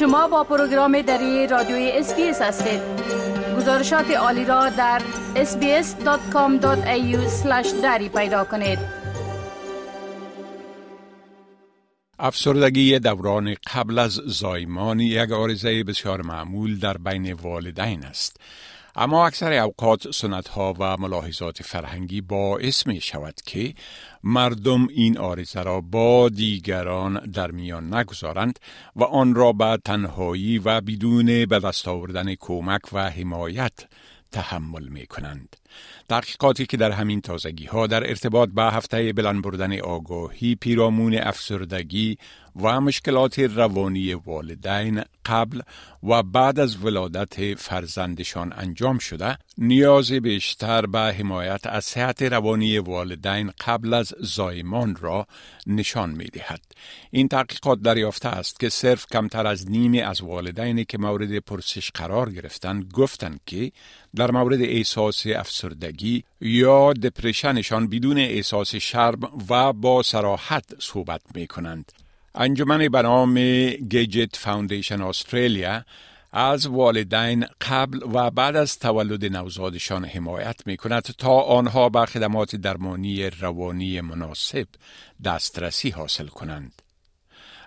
شما با پروگرام دری رادیوی SBS هستید. گزارشات عالی را در sbs.com.au دری پیدا کنید. افسردگی دوران قبل از زایمان یک عارضه بسیار معمول در بین والدین است. اما اکثر اوقات سنت ها و ملاحظات فرهنگی باعث می شود که مردم این عارضه را با دیگران در میان نگذارند و آن را به تنهایی و بدون به دست آوردن کمک و حمایت تحمل می کنند. تحقیقاتی که در همین تازگی ها در ارتباط به هفته بلند بردن آگاهی پیرامون افسردگی و مشکلات روانی والدین قبل و بعد از ولادت فرزندشان انجام شده نیاز بیشتر به حمایت از صحت روانی والدین قبل از زایمان را نشان می دهد. این تحقیقات دریافته است که صرف کمتر از نیمی از والدینی که مورد پرسش قرار گرفتند گفتند که در مورد احساس افسردگی یا دپرشنشان بدون احساس شرم و با سراحت صحبت می کنند. انجمن به نام گیجت فاوندیشن استرالیا از والدین قبل و بعد از تولد نوزادشان حمایت می کند تا آنها به خدمات درمانی روانی مناسب دسترسی حاصل کنند.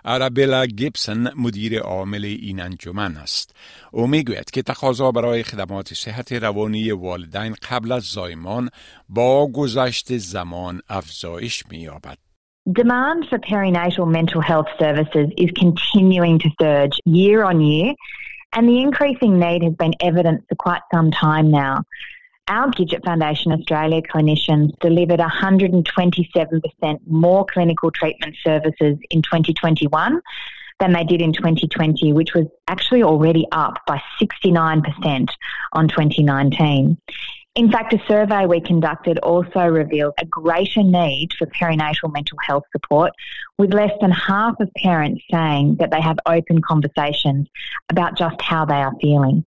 ارابلا گیبسن مدیر عامل این انجمن است. او می‌گوید که تقاضا برای خدمات صحت روانی والدین قبل از زایمان با گذشت زمان افزایش می‌یابد. Demand for perinatal mental health services is continuing to surge year on year, and the increasing need has been evident for quite some time now. Our Gidget Foundation Australia clinicians delivered 127% more clinical treatment services in 2021 than they did in 2020, which was actually already up by 69% on 2019. In fact, a survey we conducted also revealed a greater need for perinatal mental health support, with less than half of parents saying that they have open conversations about just how they are feeling.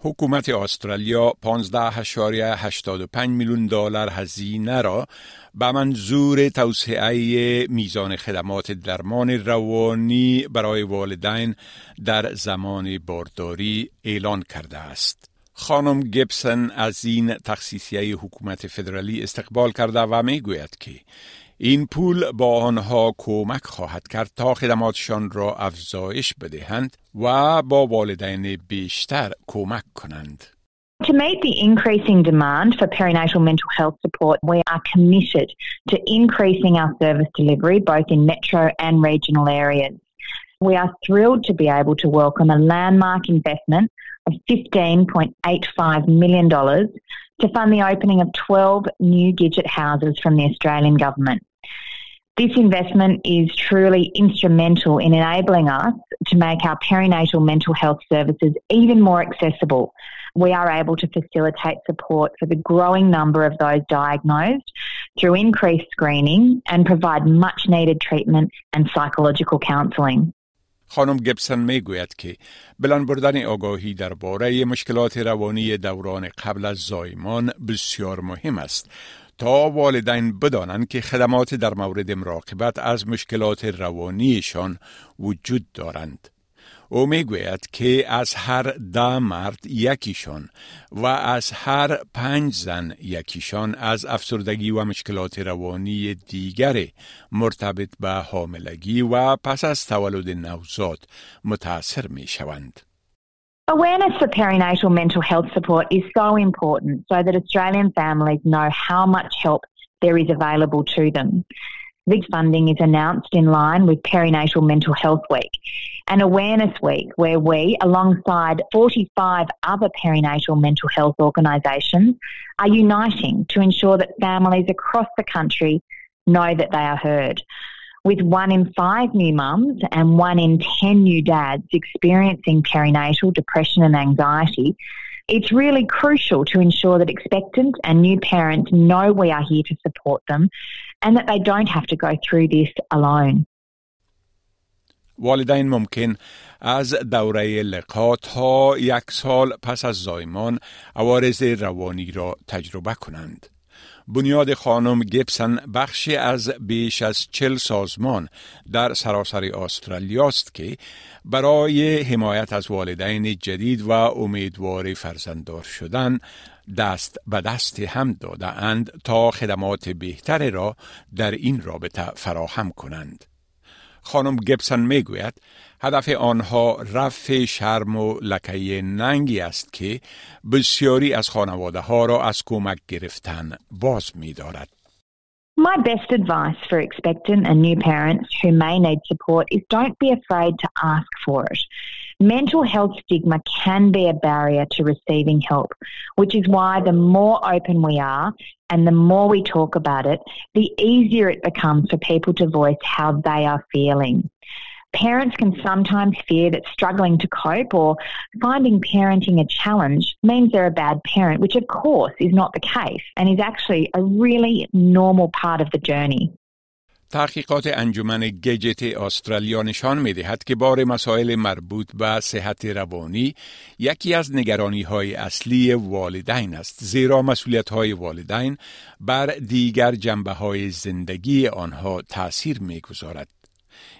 حکومت استرالیا 15.85 میلیون دلار هزینه را به منظور توسعه میزان خدمات درمان روانی برای والدین در زمان بارداری اعلان کرده است. خانم گیبسن از این تخصیصیه حکومت فدرالی استقبال کرده و می گوید که این پول با آنها کمک خواهد کرد تا خدماتشان را افزایش بدهند و با والدین بیشتر کمک کنند. To meet the increasing demand for perinatal mental health support, we are committed to increasing our service delivery both in metro and regional areas. We are thrilled to be able to welcome a landmark investment of $15.85 million to fund the opening of 12 new Gidget houses from the Australian Government. This investment is truly instrumental in enabling us to make our perinatal mental health services even more accessible. We are able to facilitate support for the growing number of those diagnosed through increased screening and provide much needed treatment and psychological counselling. خانم گبسن می گوید که بلان بردن آگاهی درباره مشکلات روانی دوران قبل از زایمان بسیار مهم است تا والدین بدانند که خدمات در مورد مراقبت از مشکلات روانیشان وجود دارند. او می‌گوید که از هر ده مرد یکیشان و از هر پنج زن یکیشان از افسردگی و مشکلات روانی دیگر مرتبط به حاملگی و پس از تولد نوزاد متاثر می شوند. Awareness for perinatal mental health support is so important so that Australian families know how much help there is available to them. This funding is announced in line with Perinatal Mental Health Week, an awareness week where we, alongside 45 other perinatal mental health organisations, are uniting to ensure that families across the country know that they are heard With one in five new mums and one in 10 new dads experiencing perinatal depression and anxiety, it's really crucial to ensure that expectant and new parents know we are here to support them and that they don't have to go through this alone. والدین ممکن از دوره لقا تا یک سال پس از زایمان عوارض روانی را تجربه کنند. بنیاد خانم گیبسن بخشی از بیش از چل سازمان در سراسر استرالیا است که برای حمایت از والدین جدید و امیدوار فرزنددار شدن دست به دست هم داده اند تا خدمات بهتری را در این رابطه فراهم کنند. خانم گبسن می گوید هدف آنها رفع شرم و لکه ننگی است که بسیاری از خانواده ها را از کمک گرفتن باز می دارد. My best advice for expectant and new parents who may need support is don't be afraid to ask for it. Mental health stigma can be a barrier to receiving help, which is why the more open we are and the more we talk about it, the easier it becomes for people to voice how they are feeling. Parents can sometimes fear that struggling to cope or finding parenting a challenge means they're a bad parent, which of course is not the case and is actually a really normal part of the journey. تحقیقات انجمن گجت استرالیا نشان می دهد که بار مسائل مربوط به صحت روانی یکی از نگرانی های اصلی والدین است زیرا مسئولیت های والدین بر دیگر جنبه های زندگی آنها تأثیر می گذارد.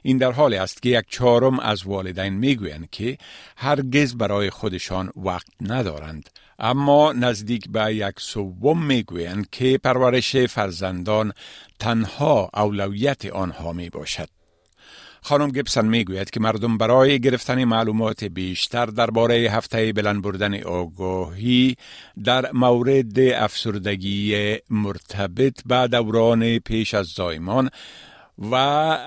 این در حال است که یک چهارم از والدین می‌گویند که هرگز برای خودشان وقت ندارند اما نزدیک به یک سوم می‌گویند که پرورش فرزندان تنها اولویت آنها می باشد. خانم گبسن می‌گوید که مردم برای گرفتن معلومات بیشتر درباره هفته بلند بردن آگاهی در مورد افسردگی مرتبط به دوران پیش از زایمان و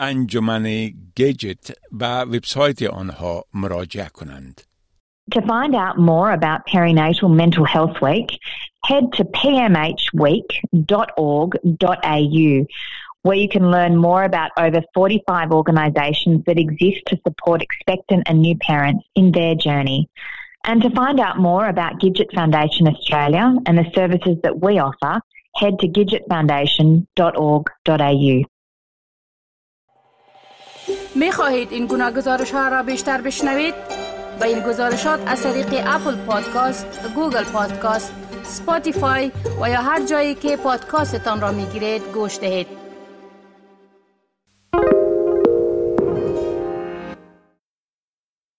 انجمن گیجت به وبسایت آنها مراجعه کنند. To find out more about Perinatal Mental Health Week, head to pmhweek.org.au where you can learn more about over 45 organisations that exist to support expectant and new parents in their journey. And to find out more about Gidget Foundation Australia and the services that we offer, head to gidgetfoundation.org.au. می خواهید این گونه گزارش ها را بیشتر بشنوید؟ با این گزارشات از طریق اپل پادکاست، گوگل پادکاست، سپاتیفای و یا هر جایی که پادکاستتان را می گیرید گوش دهید.